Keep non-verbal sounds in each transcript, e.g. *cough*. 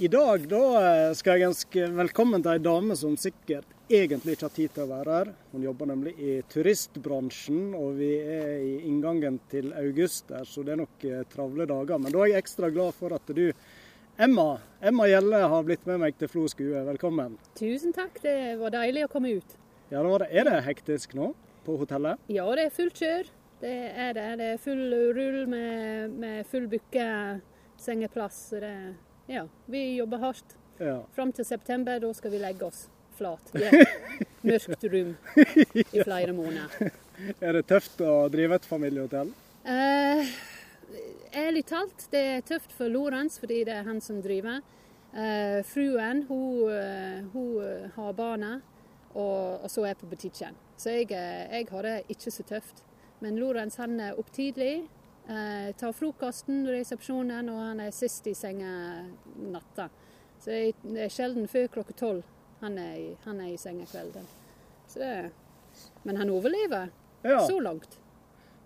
I dag da eh, skal jeg ønske velkommen til ei dame som sikkert egentlig ikke har tid til å være her. Hun jobber nemlig i turistbransjen, og vi er i inngangen til august der, så det er nok eh, travle dager. Men da er jeg ekstra glad for at du, Emma, Emma Gjelle, har blitt med meg til Flo skue. Velkommen. Tusen takk, det var deilig å komme ut. Ja, det var det. Er det hektisk nå på hotellet? Ja, det er fullt kjør. Det er det. Det er full rull med, med full bykke sengeplass. Det ja, vi jobber hardt. Ja. Fram til september, da skal vi legge oss flat i et *laughs* mørkt rom i flere måneder. *laughs* Er det tøft å drive et familiehotell? Eh, ærlig talt, det er tøft for Lorentz fordi det er han som driver. Eh, fruen hun, eh, hun, har barna, og, og, så er jeg på butikken. Så jeg, eh, jeg har det ikke så tøft. Men Lorentz han er opp tidlig, Eh, tar frokosten i resepsjonen, og han er sist i senga natta. Så det er sjelden før klokka tolv han, han, er i senga kvelden. Det, men han overlever ja. så langt.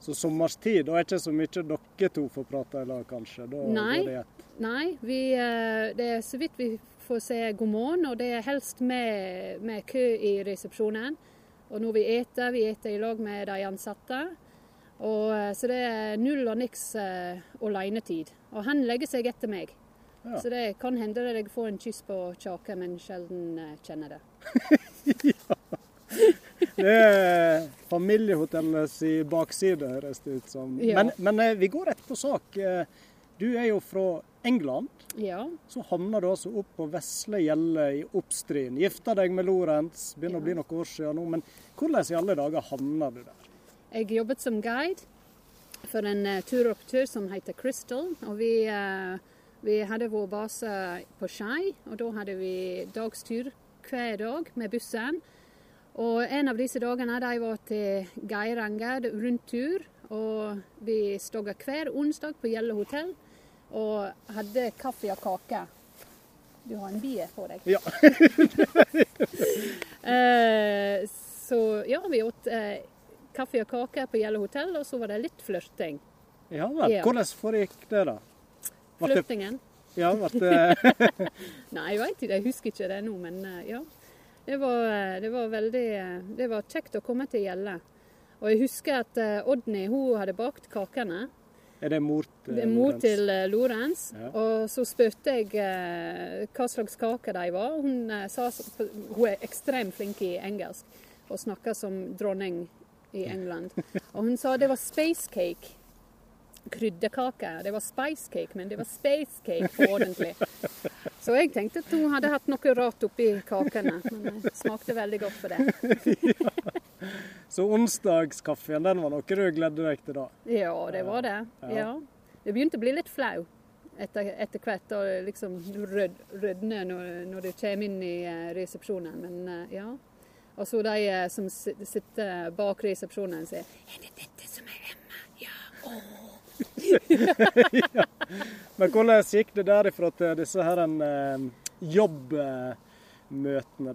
Så sommerstid, da er ikke så mye dere to får prate i lag, kanskje? Da nei, det nei vi, eh, det er så vidt vi får se god morgen, og det er helst med, med kø i resepsjonen. Og når vi eter, vi eter i lag med de ansatte. Og, eh, så det er null og niks uh, alenetid. Og han legger seg etter meg. Ja. Så det kan hende at jeg får en kyss på kjaken, men sjelden uh, kjenner det. *laughs* ja. Det er familiehotellets bakside, høres det ut som. Ja. Men, men uh, vi går rett på sak. Du er jo fra England. Ja. Så havna du altså opp på Vesle Gjelle i Oppstryn. Gifta deg med Lorentz, begynner ja. å bli noen år siden nå. Men hvordan i alle dager havna du der? Jeg jobbet som guide for en uh, turoperatør som heter Crystal. og vi, uh, vi hadde vår base på Skei, og da hadde vi dagstur hver dag med bussen. Og en av disse dagene de var til Geiranger rundtur. Og vi stogga hver onsdag på Gjelle hotell og hadde kaffe og kake. Du har en bie på deg. Ja. uh, *laughs* så ja, vi åt kaffe og kake på Gjelle hotell, og så var det litt flørting. Ja vel. Ja. Hvordan foregikk det, da? Flørtingen? Ja, ble det *laughs* Nei, jeg veit ikke, jeg husker ikke det nå, men eh, ja. Det var, eh, det var, veldig eh, Det var kjekt å komme til Gjelle. Og jeg husker at Odny hun hadde bakt kakene. Er det mor til det er mor Lorentz? til Lorentz. Ja. Og så spurte jeg hva slags kaker de var. Hun, sa, hun er ekstremt flink i engelsk og snakker som dronning i England. Og hun sa det var space cake. Krydderkake. Det var spice cake, men det var space cake på ordentlig. Så jeg tenkte at hun hadde hatt noe rart oppi kakene. Men det smakte veldig godt for det. ja. *laughs* Så onsdagskaffen, den var noe du gledde deg til da? Ja, det var det. Ja. Det begynte å bli litt flau etter, etter hvert. Og liksom rød, rødne når, når du kommer inn i eh, resepsjonen. Men eh, ja. Og så de eh, som sitter bak resepsjonen, sier 'Er det dette som er Emma?' Ja. Åh. ja. *laughs* Men hvordan gikk det derifra til disse her en, eh, jobbmøtene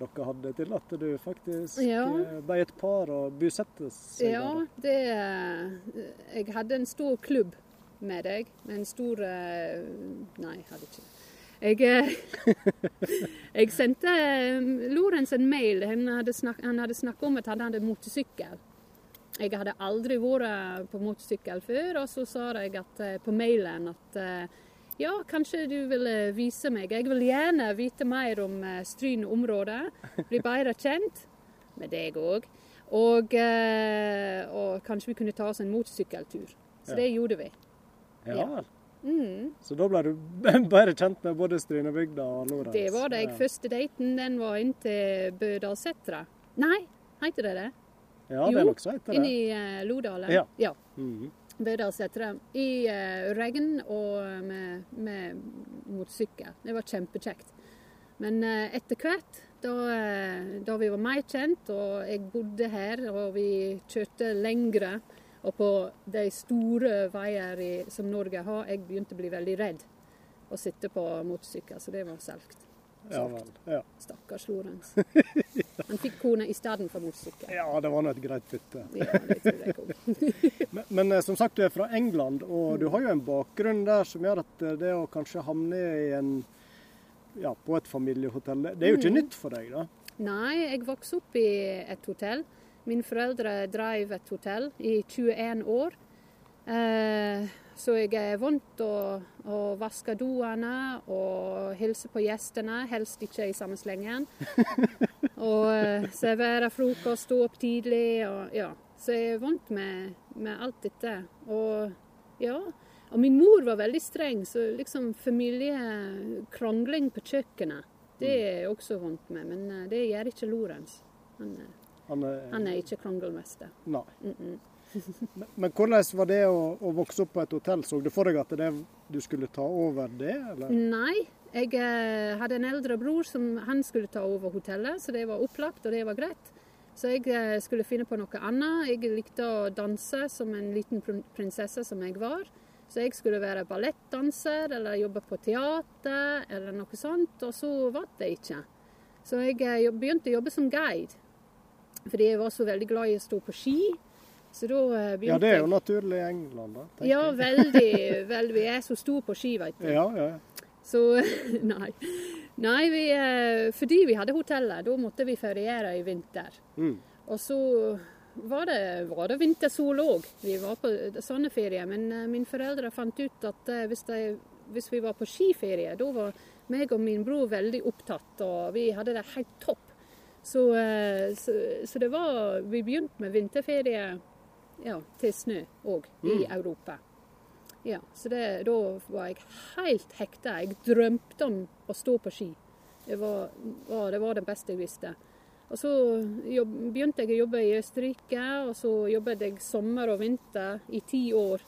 dere hadde, til at du faktisk ja. Eh, ble et par og bosettes? Ja, det Jeg hadde en stor klubb med deg. En stor Nei, jeg hadde ikke jeg, eh, *laughs* jeg sendte eh, Lorentz en mail. Han hadde, snak, snakket om at han hadde motorsykkel. Jeg hadde aldri vært på motorsykkel før, og så sa jeg at, eh, på mailen at ja, kanskje du vil vise meg. Jeg vil gjerne vite mer om Stryn område. Bli bedre kjent med deg òg. Og, og, kanskje vi kunne ta oss en motorsykkeltur. Så det gjorde vi. Ja. Mm. Så da ble du *laughs* bare kjent med både Strynebygda og Lorentz? Det var det. Ja. Første daten den var inn til Bødalsetra. Nei, heter det det? Ja, det er nok så heter det. Inne i uh, Lodalen. Ja. ja. Mm. Bødalsetra. I uh, regn og med, med motorsykkel. Det var kjempekjekt. Men uh, etter hvert, da, da, vi var mer kjent, og jeg bodde her, og vi kjørte lengre og på de store veier i, som Norge har, jeg begynte å bli veldig redd å sitte på motorsykkel, så det var solgt. Ja, vel, ja. Stakkars Lorentz. Han fikk kone i stedet for motorsykkel. Ja, det var nå et greit bytte. ja, det tror jeg også. *laughs* men, men, eh, som sagt, du er fra England, og du har jo en bakgrunn der som gjør at eh, det å kanskje havne i en ja, på et familiehotell. Det er jo ikke Mm. nytt for deg, da? Nei, jeg vokste opp i et hotell. Mine foreldre drev et hotell i 21 år. Eh, så jeg er vant å, å vaske doene og hilse på gjestene, helst ikke i samme slengen. *laughs* og eh, servere frokost, stå opp tidlig. Og, ja. Så jeg er vant med, med alt dette. Og ja. Og min mor var veldig streng, så liksom familiekrangling på kjøkkenet, det er jeg også vant med. Men eh, det gjør ikke Lorentz. Han, Han er, han er ikke krangelmester. Nei. Mm -mm. *laughs* Men, men hvordan var det å, å vokse opp på et hotell? Så du for deg at det, du skulle ta over det, eller? Nei, jeg eh, hadde en eldre bror som han skulle ta over hotellet, så det var opplagt, og det var greit. Så jeg eh, skulle finne på noe annet. Jeg likte å danse som en liten pr prinsesse som jeg var. Så jeg skulle være ballettdanser eller jobbe på teater eller noe sånt, og så ble det ikke. Så jeg eh, begynte å jobbe som guide, fordi jeg var så veldig glad i å stå på ski. Så da begynte jeg Ja, det er jo naturlig i England, da. Ja, veldig. *laughs* veldig. Vi er så store på ski, vet du. Ja, ja. Så *laughs* nei. Nei, vi, eh, fordi vi hadde hotellet, da måtte vi feriere i vinter. Mm. Og så var det, var det vintersol òg. Vi var på sånne ferier. Men eh, mine foreldre fant ut at eh, hvis, de, hvis vi var på skiferie, da var meg og min bror veldig opptatt, og vi hadde det helt topp. Så, eh, så, så det var Vi begynte med vinterferie ja, til snø òg, i Europa. Ja, så det, da var jeg helt hekta. Jeg drømte om å stå på ski. Det var, var, det var det beste jeg visste. Og så jobb, begynte jeg å jobbe i Østerrike, og så jobbet jeg sommer og vinter i ti år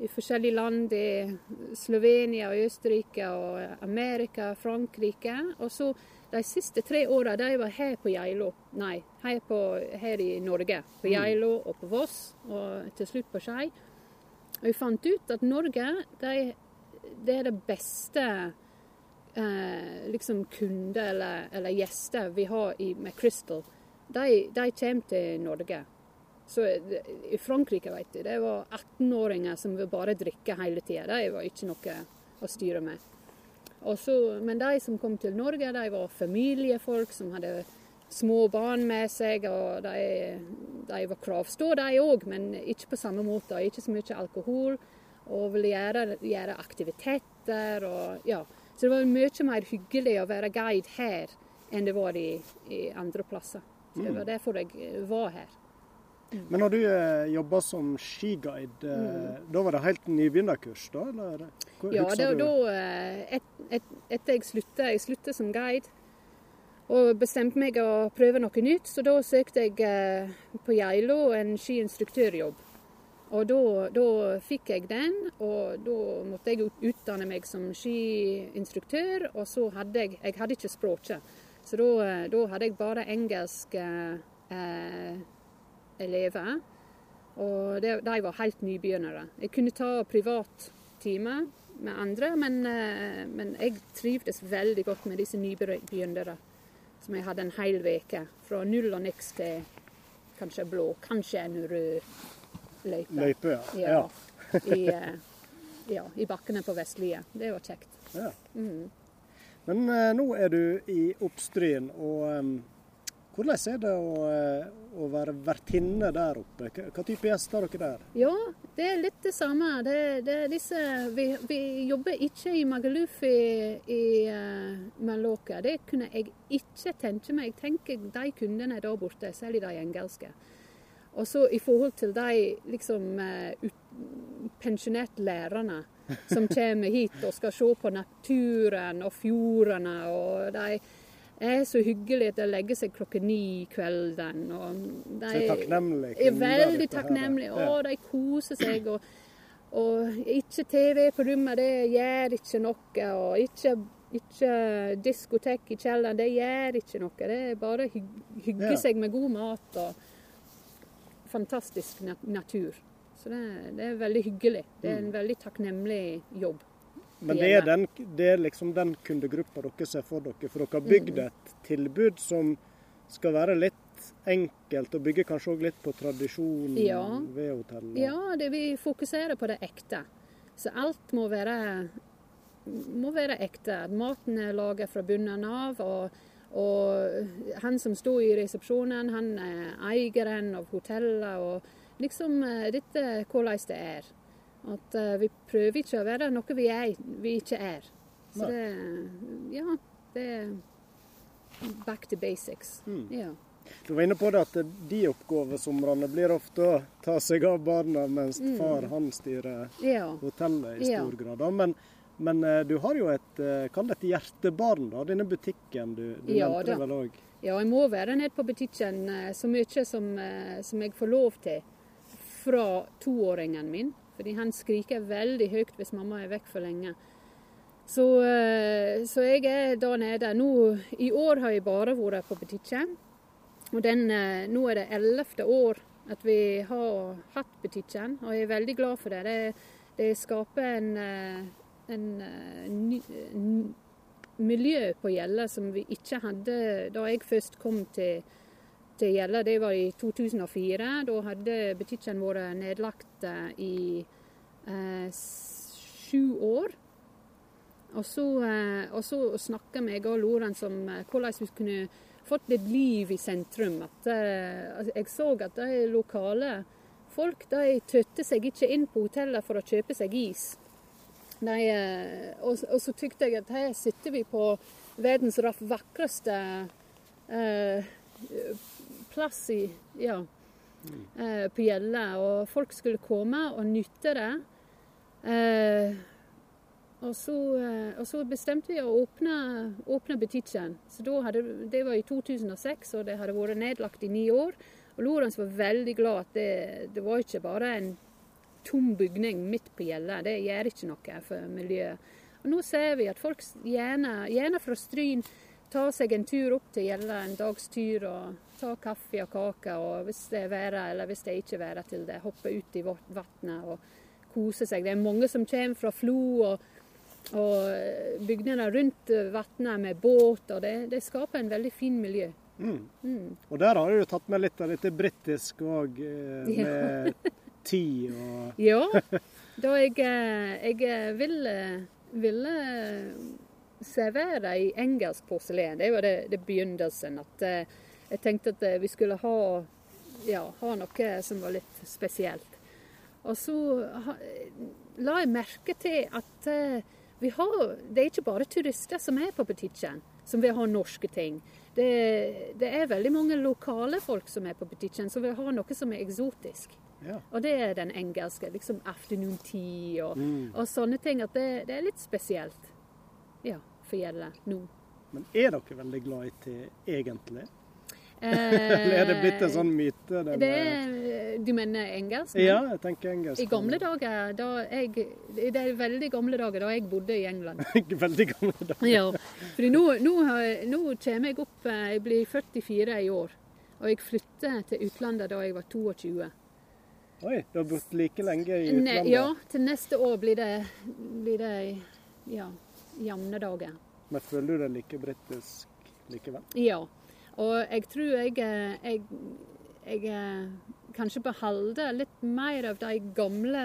i forskjellige land. I Slovenia og Østerrike og Amerika, Frankrike. Og så de siste tre åra var her på Geilo. Nei, her, på, her i Norge. På Geilo og på Voss, og til slutt på Skei. Og vi fant ut at Norge, de, det er det beste eh, liksom kunde eller, eller gjester vi har i, med Crystal. De, de kommer til Norge. Så I Frankrike vet du, det var 18-åringer som vil bare drikke hele tida. Det var ikke noe å styre med. Og så, men de som kom til Norge, de var familiefolk som hadde små barn med seg. og De, de var kravstå, de òg, men ikke på samme måte. Ikke så mye alkohol. Og ville gjøre, gjøre aktiviteter. og ja. Så det var mye mer hyggelig å være guide her enn det var i, i andre plasser. Så Det var derfor jeg var her. Men når du eh, jobba som skiguide, eh, da var det helt nybegynnerkurs, da? Eller? Hvor- Mm. Ja, det, du? da, eh, et, et, etter jeg slutta, jeg slutta som guide og bestemte meg å prøve noe nytt, så da søkte jeg eh, på Geilo en skiinstruktørjobb. Og da, da fikk jeg den, og da måtte jeg utdanne meg som skiinstruktør. Og så hadde jeg Jeg hadde ikke språket, så da, eh, da hadde jeg bare engelsk. eh, elever. Og de, de var helt nybegynnere. Jeg kunne ta privat time med andre, men, eh, men jeg trivdes veldig godt med disse nybegynnere. Som jeg hadde en hel uke. Fra null og niks til kanskje blå, kanskje en rød løype. Løype, ja. Ja. ja. I, *laughs* eh, ja, I bakkene på Vestlia. Det var kjekt. ja. Mm. Men eh, nå er du i Oppstryn, og hvordan er det å, eh, å være vertinne der oppe? Hva, type gjester har dere der? Ja, det er litt det samme. Det, det disse, vi, vi jobber ikke i Magaluf i, i uh, Maloka. Det kunne jeg ikke tenke meg. Jeg tenker de kundene der borte, særlig de engelske. Og så i forhold til de liksom eh, pensjonerte lærerne som *laughs* kommer hit og skal se på naturen og fjordene. og de er så hyggelig at de legger seg klokka ni kvelden. Og de Så takknemlige er veldig takknemlig. takknemlige. Å, de koser seg. Og, og ikke TV på rommet, det gjør ikke noe. Og ikke, ikke diskotek i kjelleren, det gjør ikke noe. Det er bare å hygge seg med god mat og fantastisk nat natur. Så det, det er veldig hyggelig. Det er en veldig takknemlig jobb. Men Det er, den, det er liksom den kundegruppa dere ser for dere. For dere har bygd Mm. et tilbud som skal være litt enkelt, og bygge kanskje òg litt på tradisjonen Ja. ved hotellet. Ja, det, vi fokuserer på det ekte. Så alt må være må være ekte. Maten er laget fra bunnen av. og og han som sto i resepsjonen, han er eieren av hotellet. Og liksom eh, dette hvordan det er. At uh, vi prøver ikke å være noe vi, er, vi ikke er. Så Nei. det Ja, det er back to basics. Mm. Ja. Du var inne på det at de oppgavesomrene blir ofte å ta seg av barna, mens Mm. far han styrer ja. hotellet i Ja. stor grad. Men, men eh, du har jo et, eh, kall det et hjertebarn, da, denne butikken du, du Ja, nevnte vel òg. Ja, jeg må være nede på butikken så mye som, som jeg får lov til fra toåringen min. Fordi han skriker veldig høyt hvis mamma er vekk for lenge. Så, eh, så jeg er da nede. Nå, I år har jeg bare vært på butikken. Og den, eh, nå er det ellevte år at vi har hatt butikken, og jeg er veldig glad for det. Det, det skaper en, eh, en, ny, en miljø på Gjelle som vi ikke hadde da jeg først kom til, til gjelde, Det var i 2004. Da hadde butikken vært nedlagt eh, i eh, sju år. Og så, eh, og så snakka jeg og Lorentz, om eh, hvordan vi kunne fått litt liv i sentrum. At, eh, altså, jeg så at de lokale folk de tøtte seg ikke inn på hotellet for å kjøpe seg is. De, eh, og, og så tykte jeg at her sitter vi på verdens vakreste eh, plass i ja, eh, på Gjelle, og folk skulle komme og nytte det. Eh, og, så, eh, og så bestemte vi å åpne, åpne butikken. Så hadde, det var i 2006, og det hadde vært nedlagt i ni år. Og Lorentz var veldig glad at det, det var ikke bare en tom bygning midt på Gjelle. Det gjør ikke noe for miljøet. Og nå ser vi at folk gjerne, gjerne fra Stryn tar seg en tur opp til Gjelle, en dagstur, og tar kaffe og kake. Og hvis det er været, eller hvis det ikke er været til det, hoppe ut i vannet og kose seg. Det er mange som kommer fra Flo og, og bygningene rundt vannet med båt, og det, det skaper en veldig fin miljø. Mm. Mm. Og der har du tatt med litt av dette britisk òg, med Ja. tid og *laughs* Ja, da jeg, eh, jeg ville, ville servere i engelsk porselen. Det var det, det begynnelsen. At eh, jeg tenkte at eh, vi skulle ha, ja, ha noe som var litt spesielt. Og så la jeg merke til at eh, vi har, det er ikke bare turister som er på butikken, som vil ha norske ting. Det, det er veldig mange lokale folk som er på butikken, som vil ha noe som er eksotisk. Ja. Og det er den engelske. Liksom afternoon tea og, Mm. og sånne ting. At det, det er litt spesielt. Ja, for Gjelle nå. Men er dere veldig glad i te, egentlig? Eh, *laughs* Eller er det blitt en sånn myte? Det det med- er, Du mener engelsk? Ja, jeg tenker engelsk. I gamle dager, da jeg Det er veldig gamle dager da jeg bodde i England. *laughs* veldig gamle dager. Ja, fordi nå, nå, nå kommer jeg opp eh, Jeg blir 44 i år. Og jeg flyttet til utlandet da jeg var 22. Oi, du har bodd like lenge i Ne, utlandet. ja, til neste år blir det, blir det ja, jevne dager. Men føler du deg like britisk likevel? Ja. Og jeg tror jeg, eh, jeg, jeg eh, kanskje beholder litt mer av de gamle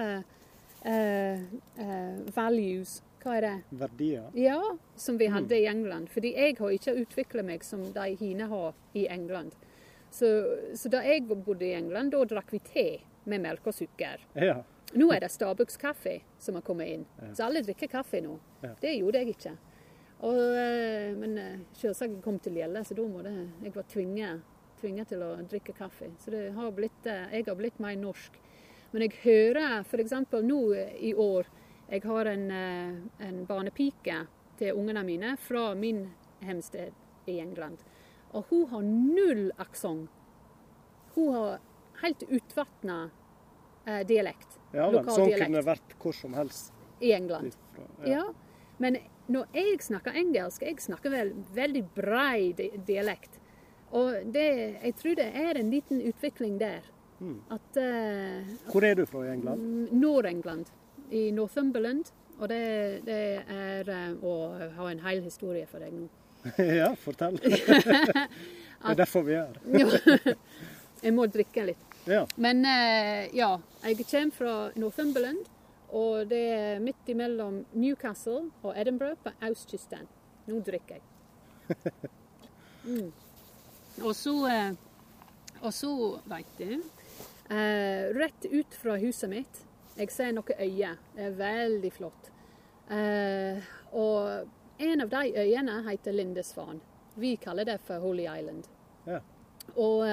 eh, eh, values. Hva er det? Verdier? Ja, som vi hadde i England. Fordi jeg har ikke utvikla meg som de hine har i England. Så, så da jeg bodde i England, da drakk vi te med melk og sukker. Ja. Nå er det Starbucks kaffe som har kommet inn. Ja. Så alle drikker kaffe nå. Ja. Det gjorde jeg ikke. Og, eh, men eh, selvsagt jeg kom til gjelde, så da må det, jeg var tvinget, tvinget til å drikke kaffe. Så det har blitt, eh, jeg har blitt mer norsk. Men jeg hører f.eks. nå i år Jeg har en, en barnepike til ungene mine fra min hjemsted i England. Og hun har null aksent. Hun har helt utvatna eh, dialekt. Ja. Lokal Sånn dialekt. kunne det vært hvor som helst. I England. Ifra. Ja. Men når jeg snakker engelsk, jeg snakker vel veldig brei dialekt. Og det, jeg tror det er en liten utvikling der. Mm. At uh, Hvor er du fra i England? mm, Nord-England, i Northumberland. Og det, det er uh, å ha en hel historie for deg nå. *laughs* ja, fortell. *laughs* det er derfor vi er her. *laughs* jeg må drikke litt. Ja. Men uh, ja, jeg kommer fra Northumberland, og det er midt imellom Newcastle og Edinburgh på østkysten. Nå drikker jeg. *laughs* Mm. Og så, eh, og så veit du eh, Rett ut fra huset mitt Jeg ser noen øyer. Det er veldig flott. Eh, og en av de øyene heter Lindisfarne. Vi kaller det for Holy Island. Ja. Og,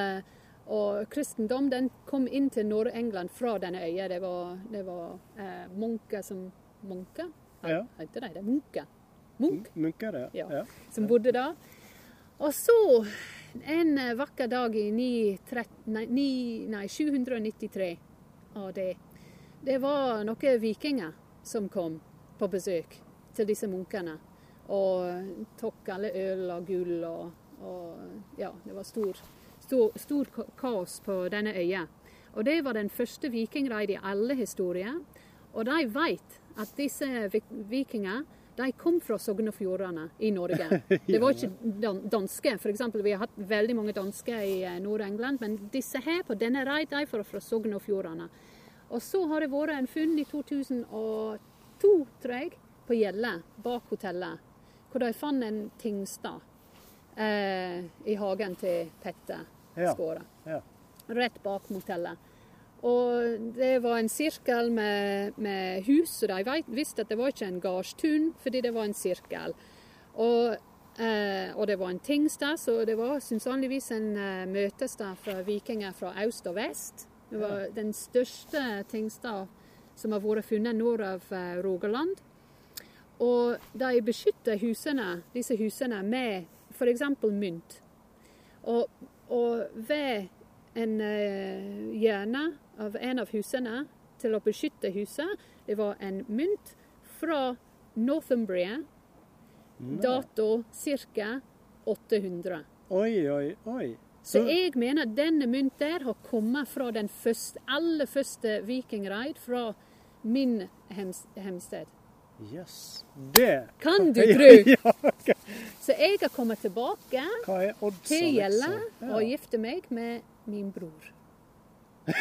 og kristendom den kom inn til Nord-England fra denne øya. Det var, det var eh, munker som Munker? Ja. Heter de det? Munker. Munk? Munker, ja. Ja. Ja. som bodde da. Og så, en eh, vakker dag i 9, nei, ni- nei, 793 av det, det var noen vikinger som kom på besøk til disse munkene. Og tok alle øl og gull og, og Ja, det var stor, stor, stor kaos på denne øya. Og det var den første vikingreid i alle historier. Og de vet at disse vikingene de kom fra Sogn og Fjordane i Norge. *laughs* Det var ikke danske. For eksempel, vi har hatt veldig mange dansker i eh, Nord-England, men disse her på denne reid de var fra Sogn og Fjordane. Og så har det vært en funn i 2002, tror jeg, på Gjelle, bak hotellet, hvor de fant en tingstad eh, i hagen til Petter Skåre Ja. rett bak motellet. Og det var en sirkel med, med hus, og de vet, visste at det var ikke en gardstun, fordi det var en sirkel. Og, eh, og det var en tingstad, så det var sannsynligvis en eh, møtested for vikinger fra øst og vest. Det var den største tingstad som har vært funnet nord av eh, Rogaland. Og de beskytter husene, disse husene med f.eks. mynt. Og, og ved en eh, hjørne av en av husene til å beskytte huset, det var en mynt fra Northumbria, dato ca. 800. Oi, oi, oi. Så jeg mener denne mynt der har kommet fra den første, aller første vikingreid fra min hems, Yes. Det Kan du *laughs* tro? ja, okay. Så jeg har kommet tilbake til Gjelle ja. og gifte meg med min bror. *laughs*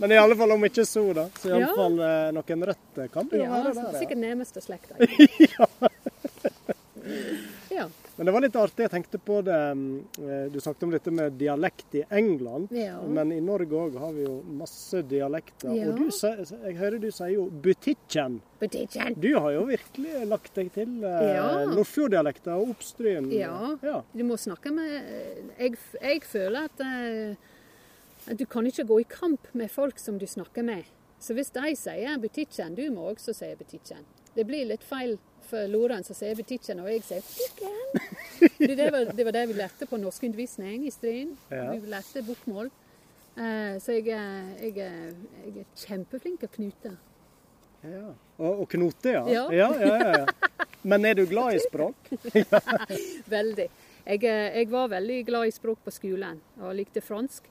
Men i alle fall om ikke så, da. Så i alle Ja. fall eh, noen røtter kan det jo Ja, være der. Sikkert nærmeste slekta. *laughs* ja. ja. Men det var litt artig. Jeg tenkte på det mm, eh, Du snakket om dette med dialekt i England. Ja. Men i Norge òg har vi jo masse dialekter. Ja. Og du, jeg hører du sier jo 'butikken'. Butikken. Du har jo virkelig lagt deg til eh, Ja. Nordfjorddialekter og Oppstryn. Ja. ja. Du må snakke med Jeg, jeg føler at, eh, at du kan ikke gå i kamp med folk som du snakker med. Så hvis de sier 'butikken', du må også si 'butikken'. Det blir litt feil for Loren som sier 'butikken', og jeg sier 'butikken'. Det var, det var det vi lærte på norskundervisning i Stryn. Ja. Vi lærte bokmål. Eh, så jeg, jeg, jeg er kjempeflink til å knute. Ja. Og, og knote, ja. Ja. Ja, ja, ja. Men er du glad i språk? *laughs* Veldig. Jeg, eh, jeg var veldig glad i språk på skolen og likte fransk.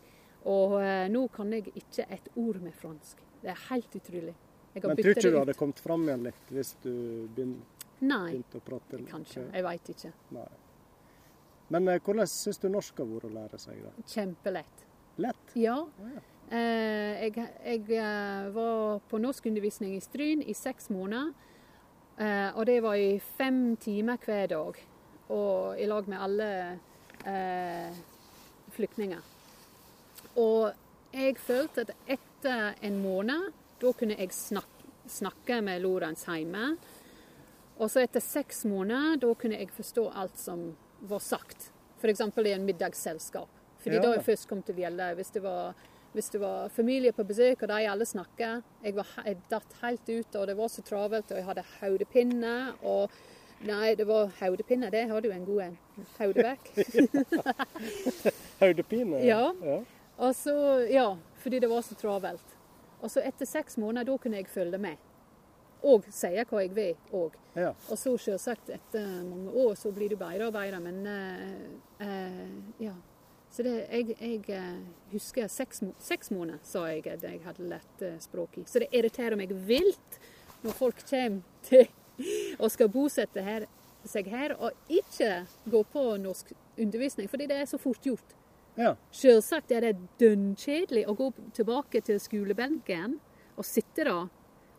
Og eh, nå kan jeg ikke et ord med fransk. Det er helt utrolig. Men tror ikke du hadde kommet fram igjen litt hvis du begyn- Nei, prate? kanskje. Jeg veit ikke. Nei. Men eh, hvordan syns du norsk har vært å lære seg? da? Kjempelett. Lett? Ja. Oh, ja. Eh, jeg jeg eh, var på norskundervisning i Stryn i seks måneder. Eh, og det var i fem timer hver dag. Og i lag med alle eh, flyktninger. Og jeg følte at etter en måned, da kunne jeg snak snakke med Lorentz hjemme. Og så etter seks måneder, da kunne jeg forstå alt som var sagt. F.eks. i en middagsselskap. Fordi Ja. da jeg først kom til Gjelle, hvis det var hvis det var familie på besøk, og de alle snakka Jeg, var, jeg datt helt ut, og det var så travelt, og jeg hadde hodepine. Og Nei, det var hodepine. Det har du en god en. Hodevekk. *laughs* Hodepine? Ja. ja. Og så, ja, fordi det var så travelt. Og så etter seks måneder, da kunne jeg følge med. Og sier hva jeg vil òg. ja. Og så selvsagt, etter mange år, så blir du bedre og bedre, men eh, eh, ja. Så det, jeg, jeg eh, husker seks, seks måneder, sa jeg at jeg hadde lært språket språk i. Så det irriterer meg vilt når folk kommer til *laughs* og skal bosette her, seg her, og ikke gå på norsk undervisning, fordi det er så fort gjort. ja. Selvsagt er det dønnkjedelig å gå tilbake til skolebenken og sitte der.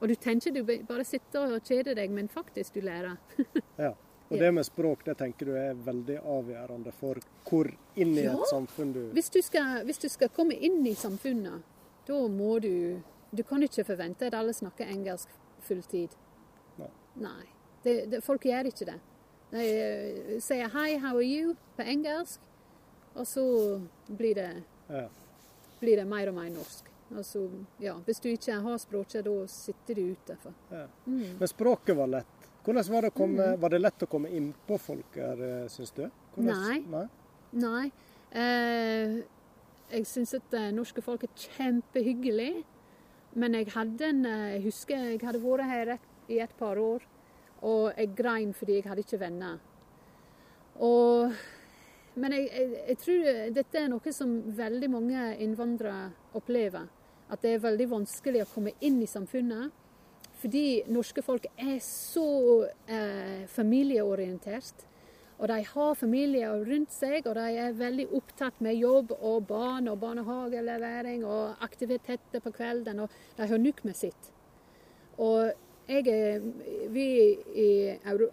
Og du tenker du bare sitter og kjeder deg, men faktisk du lærer. *laughs* Ja. Og det med språk det tenker du er veldig avgjørende for hvor inn i Ja. et samfunn du Hvis du skal, hvis du skal komme inn i samfunnet, da må du Du kan ikke forvente at alle snakker engelsk fulltid. Nei. Nei. Det, det, folk gjør ikke det. De eh, sier 'hi, how are you' på engelsk, og så blir det, ja. blir det mer og mer norsk. Altså, ja, hvis du ikke har språket, da sitter du ute. Ja. Mm. Men språket var lett. Hvordan var det, komme, var det lett å komme innpå folk her, syns du? Nei. Nei. Nei. Eh, jeg syns at det norske folk er kjempehyggelig. Men jeg hadde en eh, Jeg husker jeg hadde vært her i et par år, og jeg grein fordi jeg hadde ikke venner. Og Men jeg, jeg, jeg tror dette er noe som veldig mange innvandrere opplever. At det er veldig vanskelig å komme inn i samfunnet. Fordi norske folk er så eh, familieorientert. Og de har familier rundt seg, og de er veldig opptatt med jobb og barn og barnehagelevering og aktiviteter på kvelden. Og de har nok med sitt. Og jeg vi i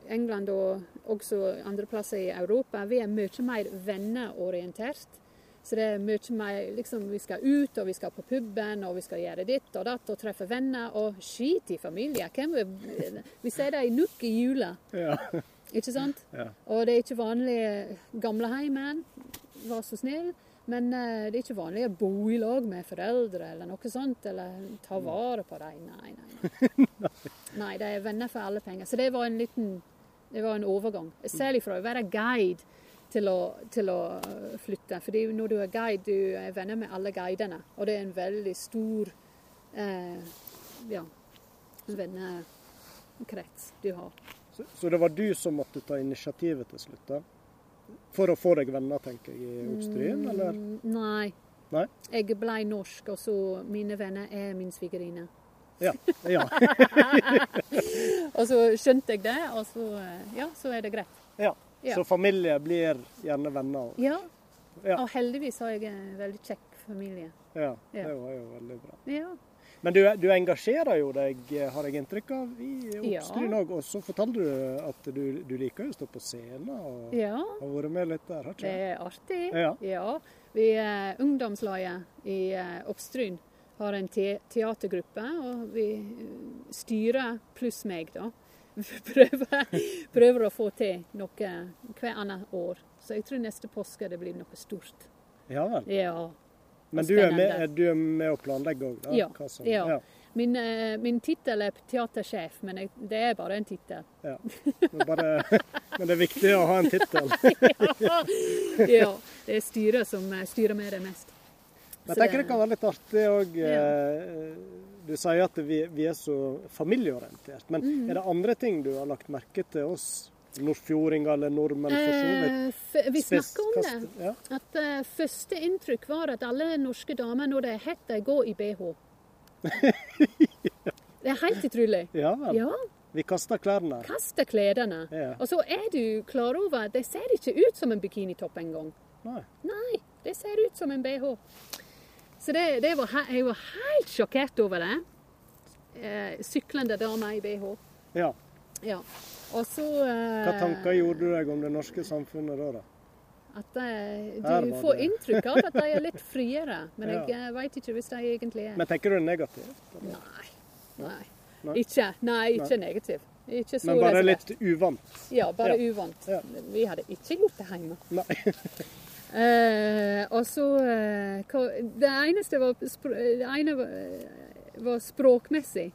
England og også andre plasser i Europa, vi er mye mer venneorientert. Så det er mye mer liksom, Vi skal ut, og vi skal på puben, og vi skal gjøre ditt og datt og treffe venner. Og skit i familie. Hvem vil, vi ser i nukk i jula. Ja. Ikke sant? Ja. Og det er ikke vanlig gamleheimen, vær så snill. Men eh, det er ikke vanlig å bo i lag med foreldre eller noe sånt. Eller ta vare på dem. Nei, nei, nei. *laughs* nei, det er venner for alle penger. Så det var en liten det var en overgang. Særlig fra å være guide til å, til å eh, flytte. Fordi når du er guide, du er venner med alle guidene. Og det er en veldig stor eh, ja, vennekrets du har. Så, så det var du som måtte ta initiativet til slutt? da? For å få deg venner, tenker jeg, i Oppstryn, eller? Mm, Nei. Nei? Jeg ble norsk, og så mine venner er min svigerinne. Ja. ja. *laughs* Og så skjønte jeg det, og så, eh, ja, så er det greit. ja. Ja. Så familie blir gjerne venner? Ja. Ja. Og heldigvis har jeg en veldig kjekk familie. Ja, Ja. det var jo veldig bra. Ja. Men du, du engasjerer jo deg, har jeg inntrykk av, i Ja. Oppstryn òg. Og så fortalte du at du, du liker å stå på scenen og ja. har vært med litt der, har ikke Det er artig. Ja. Vi er ungdomslaget i eh, Oppstryn har en te teatergruppe, og vi eh, styrer pluss meg, da. *laughs* Prøver, prøver å få til noe hver annet år. Så jeg tror neste påske det blir noe stort. Ja vel. Ja. Men du er med, du er med å planlegge òg. Ja, som- ja. ja. Min, eh, min tittel er teatersjef, men jeg, det er bare en tittel. ja. Men, *laughs* men det er viktig å ha en tittel. *laughs* ja, det er styret som eh, styrer med det mest. Jeg tenker det det- kan være litt artig òg. Ja. Du sier at vi, vi er så familieorientert. Men mm. er det andre ting du har lagt merke til oss nordfjordinger eller nordmenn for? Eh, vi snakker om det. Ja. At uh, første inntrykk var at alle norske damer når det er hett, de går i bh. *laughs* det er helt utrolig. ja vel. Ja, Vi kaster klærne. kaster klærne. Ja. Og så er du klar over at det ser ikke ut som en bikinitopp engang. Nei. Nei, det ser ut som en bh. Så det, det var, jeg var helt sjokkert over det. Eh, syklende damer i bh. Ja. Ja. Og så eh, Hva tanker gjorde du deg om det norske samfunnet da? da? At eh, du får det. inntrykk av at de er litt *laughs* friere, men Ja. jeg uh, veit ikke hvis de egentlig er. Men tenker du det negativt? Nei. Nei. Nei. Ikke, nei, ikke negativ. Ikke så Men bare litt uvant? Ja, bare Ja. uvant. Ja. Vi hadde ikke gjort det hjemme. Nei. *laughs* Eh, og så eh, Det eneste var, det ene var, eh, språkmessig.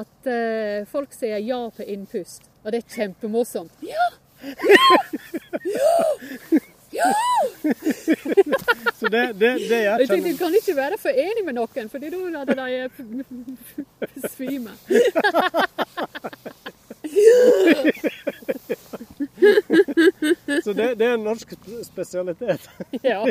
At eh, folk sier ja på innpust. Og det er kjempemorsomt. Ja! Ja! Ja! Så det, det, det jeg kjenner du kan ikke være for enig med noen, for da hadde de eh, besvimet. *laughs* Så det, det er en norsk spesialitet. *laughs* Ja. *laughs*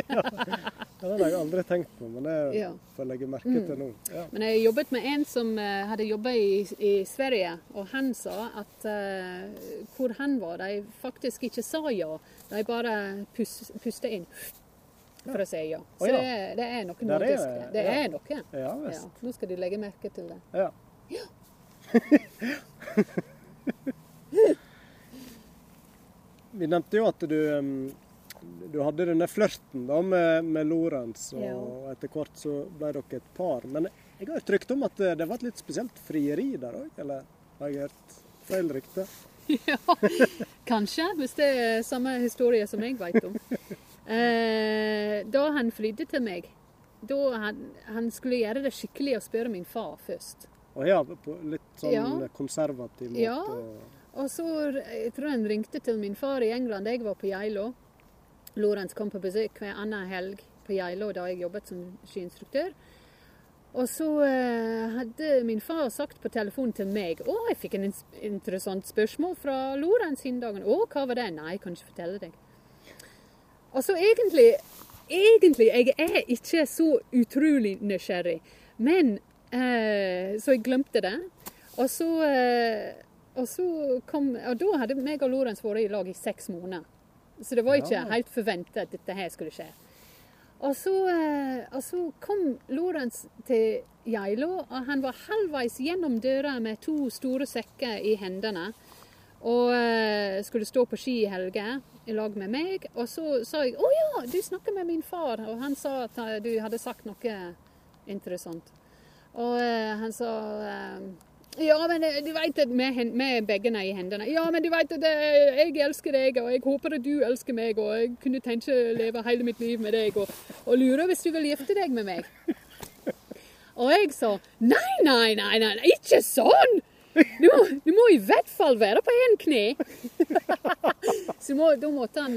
Det har jeg aldri tenkt på, men det Ja. Mm. får jeg legge merke til nå. Ja. Men jeg jobbet med en som eh, hadde jobba i, i Sverige, og han sa at uh, hvor han var, de faktisk ikke sa ja. De bare pus, pusta inn. for å si ja. Så oh, ja. det, det er noe Der er det, Det ja. er noe. Ja Ja, nå skal de legge merke til det. Ja. Ja. Vi nevnte jo at du, du hadde denne flørten da med, med Lorentz, og Ja. etter hvert så ble dere et par. Men jeg har hørt rykte om at det var et litt spesielt frieri der òg, eller har jeg hørt feil rykte? *laughs* Kanskje, hvis det er samme historie som jeg vet om. *laughs* Eh, da han flydde til meg, da han, han skulle gjøre det skikkelig og spørre min far først. Å ja, på litt sånn Ja. konservativ måte. Ja. Og- så jeg tror han ringte til min far i England. Jeg var på Geilo. Lorentz kom på besøk hver annen helg på Geilo da jeg jobbet som skiinstruktør. Og så eh, hadde min far sagt på telefon til meg Å, jeg fikk en interessant spørsmål fra Lorentz den dagen. Å, hva var det? Nei, jeg kan ikke fortelle deg. Og så egentlig Egentlig, jeg er ikke så utrolig nysgjerrig. Men eh, Så jeg glemte det. Og så eh, og så kom, og da hadde meg og Lorentz vært i lag i seks måneder. Så det var ikke Ja. helt forventa at dette her skulle skje. Og så, eh, og så kom Lorentz til Geilo, og han var halvveis gjennom døra med to store sekker i hendene. Og eh, skulle stå på ski i helga i lag med meg. Og så sa jeg 'Å ja, du snakker med min far'. Og han sa at eh, du hadde sagt noe interessant. Og han sa ja, men eh, du vet at vi begge i hendene. Ja, men du vet at eh, jeg elsker deg, og jeg håper at du elsker meg, og jeg kunne tenke å leve hele mitt liv med deg, og, og lurer hvis du vil gifte deg med meg. Og jeg sa nei, nei, nei, nei, nei, ikke sånn! Du må, du må i hvert fall være på én kne. Så må, da måtte han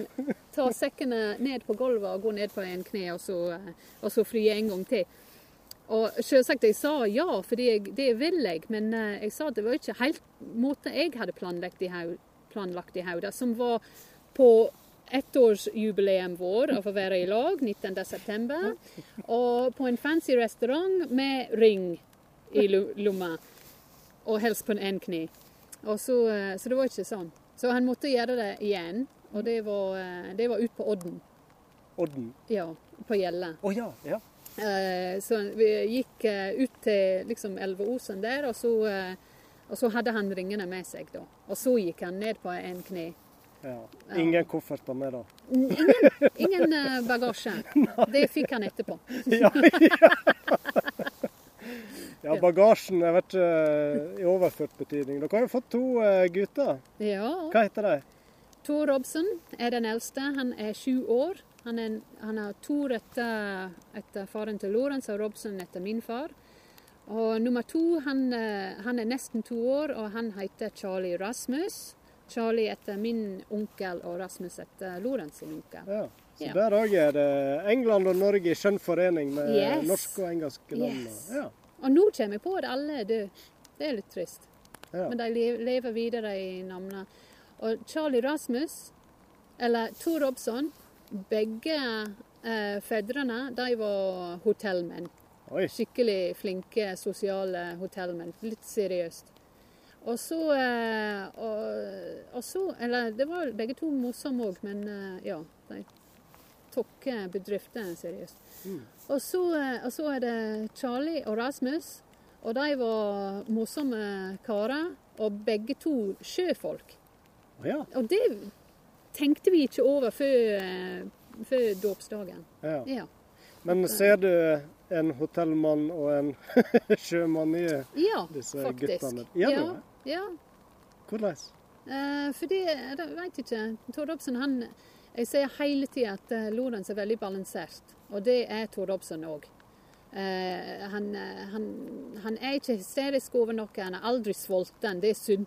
ta sekkene ned på gulvet og gå ned på én kne, og så, eh, og så fly en gang til. Og selvsagt, jeg sa ja, for det vil jeg, men eh, jeg sa at det var ikke helt måten jeg hadde planlagt i, Hauda, hodet, som var på ettårsjubileum vår av å være i lag 19.9. Og på en fancy restaurant med ring i lomma, og helst på en kne. Og så, eh, så det var ikke sånn. Så han måtte gjøre det igjen, og det var, eh, det var ut på Odden. Odden. Ja, på Gjelle. Å ja, ja. Eh, Så vi gikk eh, ut til liksom Elveosen der, og så, eh, og så hadde han ringene med seg da. Og så gikk han ned på en kne. ja. Ingen kofferter med, da. Ingen, ingen bagasje. *laughs* Det fikk han etterpå. *laughs* Ja, ja. *laughs* ja, bagasjen har vært uh, i overført betydning. Dere har jo fått to uh, gutter. Ja. Hva heter de? Tor Robson er den eldste. Han er sju år. Han, er, han har Tor etter, etter faren til Lorentz og Robson etter min far. Og nummer to, han, eh, han er nesten to år, og han heter Charlie Rasmus. Charlie etter min onkel og Rasmus etter Lorentz sin onkel. Ja. Så Ja. der òg er det England og Norge i skjønn forening med Yes. norske og engelske navn. Yes. Ja. Og nå kommer jeg på at alle er døde. Det er litt trist. Ja. Men de lever videre i navnene. Og Charlie Rasmus, eller Tor Robson, begge eh, fedrene de var hotellmenn. Oi. Skikkelig flinke, sosiale hotellmenn. Litt seriøst. Og så, eh, og, og så Eller det var begge to morsomme òg, men eh, ja. De tok bedriften seriøst. Og, så, eh, og så er det Charlie og Rasmus. Og de var morsomme karer. Og begge to sjøfolk. Ja. Og det tenkte vi ikke over før, eh, før dåpsdagen. ja. Ja. Men ser du en hotellmann og en *laughs* sjømann i ja, disse faktisk. guttene? Gjør du ja, det? ja. Hvordan? Eh, fordi, jeg vet ikke, Tord Obsen, han Jeg sier hele tida at eh, Lorentz er veldig balansert, og det er Tord Robson òg. Eh, han, eh, han, han er ikke hysterisk over noe, han er aldri sulten. Det, er synd,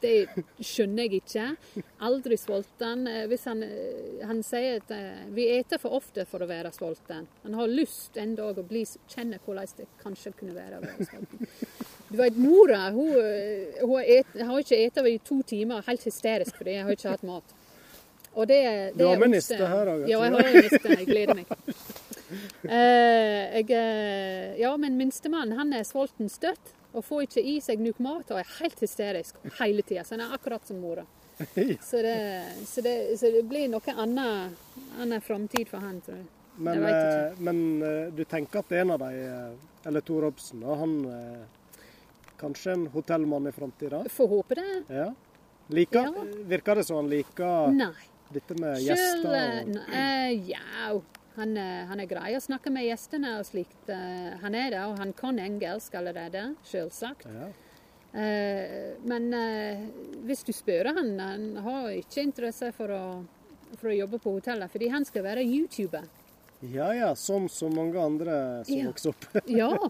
det skjønner jeg ikke. Aldri sulten. Eh, Hvis han, eh, han sier at eh, vi eter for ofte for å være sulten. Han har lyst en dag å bli, kjenne hvordan det kanskje kunne være å være sulten. Du vet, Mora hun, hun har, et, har ikke spist i to timer, helt hysterisk fordi jeg har ikke hatt mat. Og det, det Du har med niste her òg? Ja, jeg har en niste. Jeg gleder meg. Uh, jeg, ja, men minstemann han er sulten støtt og får ikke i seg nok mat og er helt hysterisk hele tida. Så han er akkurat som mora. Så det, så det, så det blir noe annet, annen framtid for han, tror jeg. Men, Jeg eh, men eh, du tenker at en av de, eh, eller Tor Robsen, da, han kanskje en hotellmann i framtida? Får håpe det. Ja. Like, Ja. Virker det som han liker Nei. dette med Sjøl gjester? Og, Nei, eh, Ja, han, eh, han er grei å snakke med gjestene og slikt. eh, Han er det, og han kan engelsk allerede, selvsagt. ja. Eh, Men hvis du spør han, han har ikke interesse for å, for å jobbe på hotellet, fordi han skal være YouTuber. ja ja, som så mange andre som Ja. vokser opp. *laughs* Ja.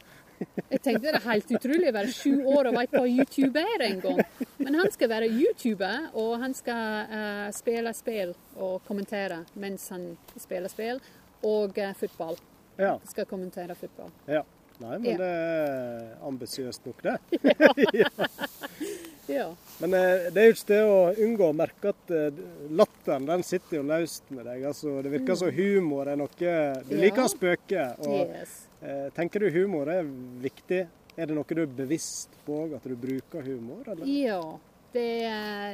Jeg tenkte det er helt utrolig å være sju år og veit hva YouTube er en gang. Men han skal være YouTuber, og han skal uh, spille spill og kommentere mens han spiller spill. Og eh, fotball. ja. Skal kommentere fotball. ja. Nei, men Ja. det er ambisiøst nok, det. *laughs* *laughs* Ja. Men eh, det er jo ikke til å unngå å merke at eh, latteren den sitter jo løst med deg. Altså, det virker som humor er noe Du liker å spøke. Og Yes. tenker du humor er viktig? Er det noe du er bevisst på, at du bruker humor? Eller? Ja, det,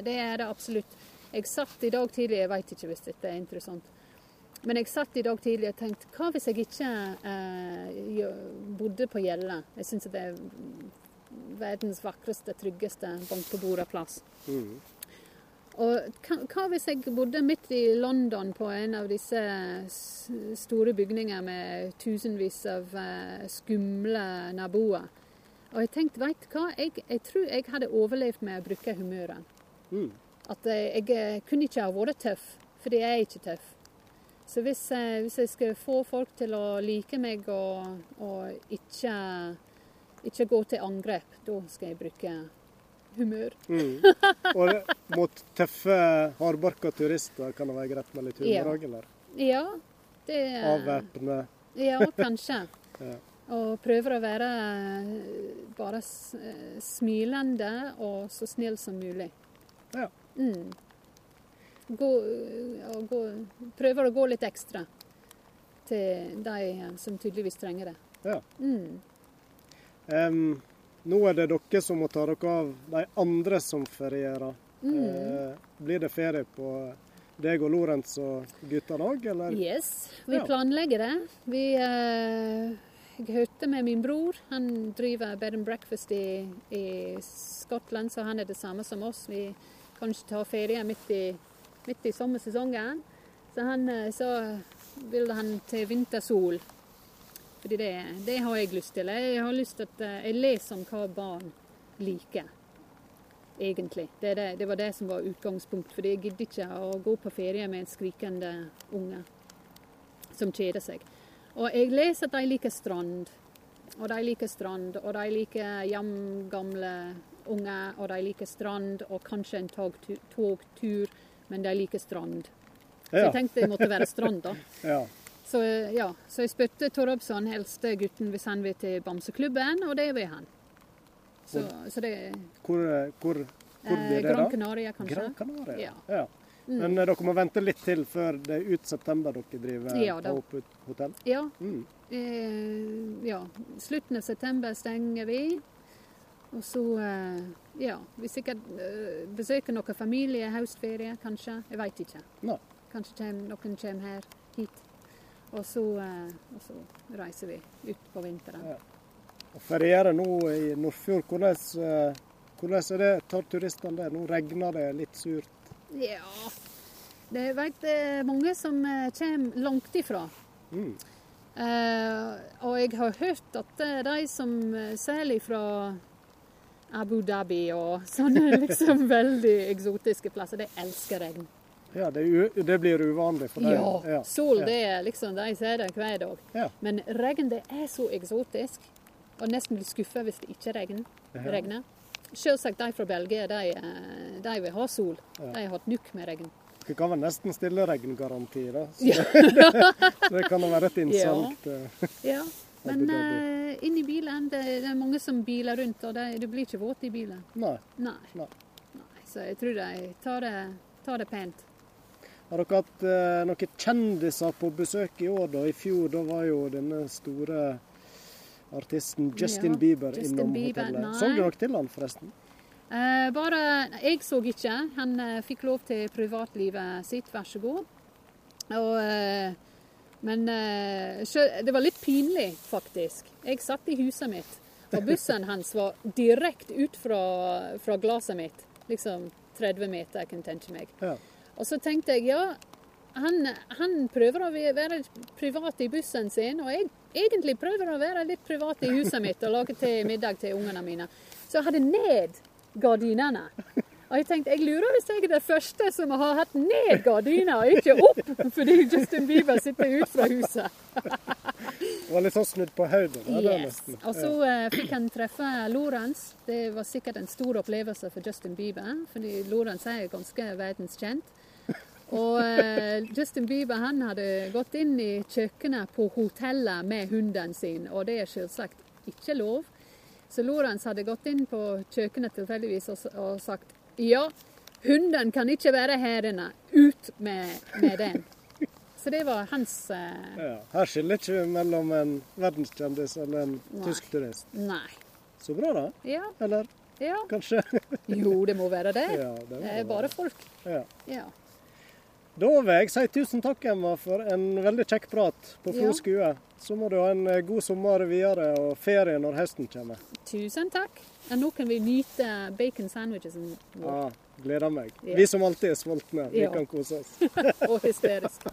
det er det absolutt. Jeg satt i dag tidlig, jeg veit ikke hvis dette er interessant, men jeg satt i dag tidlig og tenkte hva hvis jeg ikke eh, bodde på Gjelle? Jeg syns det er verdens vakreste, tryggeste bank på bordet-plass. Mm. Og hva, hva hvis jeg bodde midt i London på en av disse store bygninger med tusenvis av eh, skumle naboer? Og jeg tenkte, veit du hva, jeg, jeg tror jeg hadde overlevd med å bruke humøret. Mm. At jeg, jeg kunne ikke ha vært tøff, for jeg er ikke tøff. Så hvis, hvis jeg skal få folk til å like meg og, og ikke, ikke gå til angrep, da skal jeg bruke humør. Mm. Og det, mot tøffe, hardbarka turister kan det være greit med litt humor Ja. eller? Ja, det Avvæpne. Ja, kanskje. *laughs* Ja. Og prøver å være eh, bare eh, smilende og så snill som mulig. Ja. Mm. Gå, gå, prøver å gå litt ekstra til de som tydeligvis trenger det. Ja. Mm. Um, nå er det dere som må ta dere av de andre som ferierer. Mm. Uh, blir det ferie på deg og Lorentz og guttene òg, eller? Yes, vi Ja. planlegger det. Vi uh, Jeg hørte med min bror. Han driver bed and breakfast i, i Skottland, så han er det samme som oss. Vi kan ikke ta ferie midt i, midt i sommersesongen. Så han eh, så vil han til vintersol. Fordi det, det har jeg lyst til. Jeg har lyst til at eh, jeg leser om hva barn liker. Egentlig. Det, det, det var det som var utgangspunkt. Fordi jeg gidder ikke å gå på ferie med en skrikende unge som kjeder seg. Og jeg leser at de liker strand. Og de liker strand, og de liker jamgamle unger, og de liker strand, og kanskje en togtu- togtur, men de liker strand. Så jeg tenkte det måtte være strand, da. *laughs* Ja. Så, ja, så jeg spurte Torobsson, eldste gutten, hvis han vil til Bamseklubben, og det vil han. Så, så det Hvor, hvor, hvor eh, blir det, Gran? Canaria, kanskje. Gran Canaria. Ja. Ja. Mm. Men eh, dere må vente litt til før det er ut september dere driver Ja, da. på hotell? Ja, Mm. eh, ja. Slutten av september stenger vi. Og så, eh, ja Vi sikkert eh, besøker noen familie, høstferie, kanskje. Jeg veit ikke. No. Kanskje kjem, noen kommer her, hit. Og så, eh, og så reiser vi ut på vinteren. Ja. Og feriere nå i Nordfjord, hvordan, hvordan er det? Tar turistene det? Nå regner det litt surt. Ja, det vet mange som kommer langt ifra. Mm. Eh, og jeg har hørt at de som særlig fra Abu Dhabi og *laughs* sånne liksom veldig eksotiske plasser, de elsker regn. Ja, det, det blir uvanlig for deg. Ja, sol ja. det er liksom, de ser det hver dag. Ja. Men regn det er så eksotisk, og nesten blir skuffa hvis det ikke regner. Ja. regner. Selvsagt de fra Belgia, de, eh, de vil ha sol. De har hatt nok med regn. Du kan vel nesten stille regngaranti, da. *laughs* Så det kan da være et innsalg *laughs* Ja. Ja, men uh, inn i bilen, det, det er mange som biler rundt, og det, du blir ikke våt i bilen. Nei. Nei. Nei. Nei. Så jeg tror de tar det, tar det pent. Har dere hatt eh, noen kjendiser på besøk i år, da? I fjor da var jo denne store artisten Justin Ja, Bieber Justin innom Bieber, hotellet. nei. Så du nok til han, forresten? Eh, bare Jeg så ikke. Han eh, fikk lov til privatlivet sitt, vær så god. Og eh, Men eh, det var litt pinlig, faktisk. Jeg satt i huset mitt, og bussen hans var direkte ut fra, fra glasset mitt. Liksom 30 meter, jeg kan tenke meg. Ja. Og så tenkte jeg ja, han, han prøver å være privat i bussen sin, og jeg egentlig prøver å være litt privat i huset mitt og lage middag til ungene mine. Så jeg hadde ned gardinene. Og jeg tenkte, jeg lurer hvis jeg er den første som har hatt ned gardiner, og ikke opp, fordi Justin Bieber sitter ut fra huset. Det var litt sånn snudd på hodet. Yes. Og så eh, fikk han treffe Lorentz. Det var sikkert en stor opplevelse for Justin Bieber, fordi Lorentz er ganske verdenskjent. Og eh, Justin Bieber han hadde gått inn i kjøkkenet på hotellet med hunden sin, og det er selvsagt ikke lov. Så Lorentz hadde gått inn på kjøkkenet tilfeldigvis og, og sagt ja, hunden kan ikke være her inne. Ut med, med *laughs* den. Så det var hans uh... Ja. Her skiller ikke mellom en verdenskjendis eller en Nei. tysk turist. Nei. Så bra, da. Ja, Eller ja. kanskje? *laughs* Jo, det må være det. *laughs* Ja, det må det er bare folk. Ja. Ja. Da vil jeg si tusen takk, Emma, for en veldig kjekk prat på Flo skue. Så må du ha en eh, god sommer videre og ferie når høsten kommer. Tusen takk. Og nå kan vi nyte bacon sandwichesen vår. Ja, gleder meg. Ja. Vi som alltid er sultne, vi Ja. kan kose oss. *laughs* Og hysterisk. *laughs*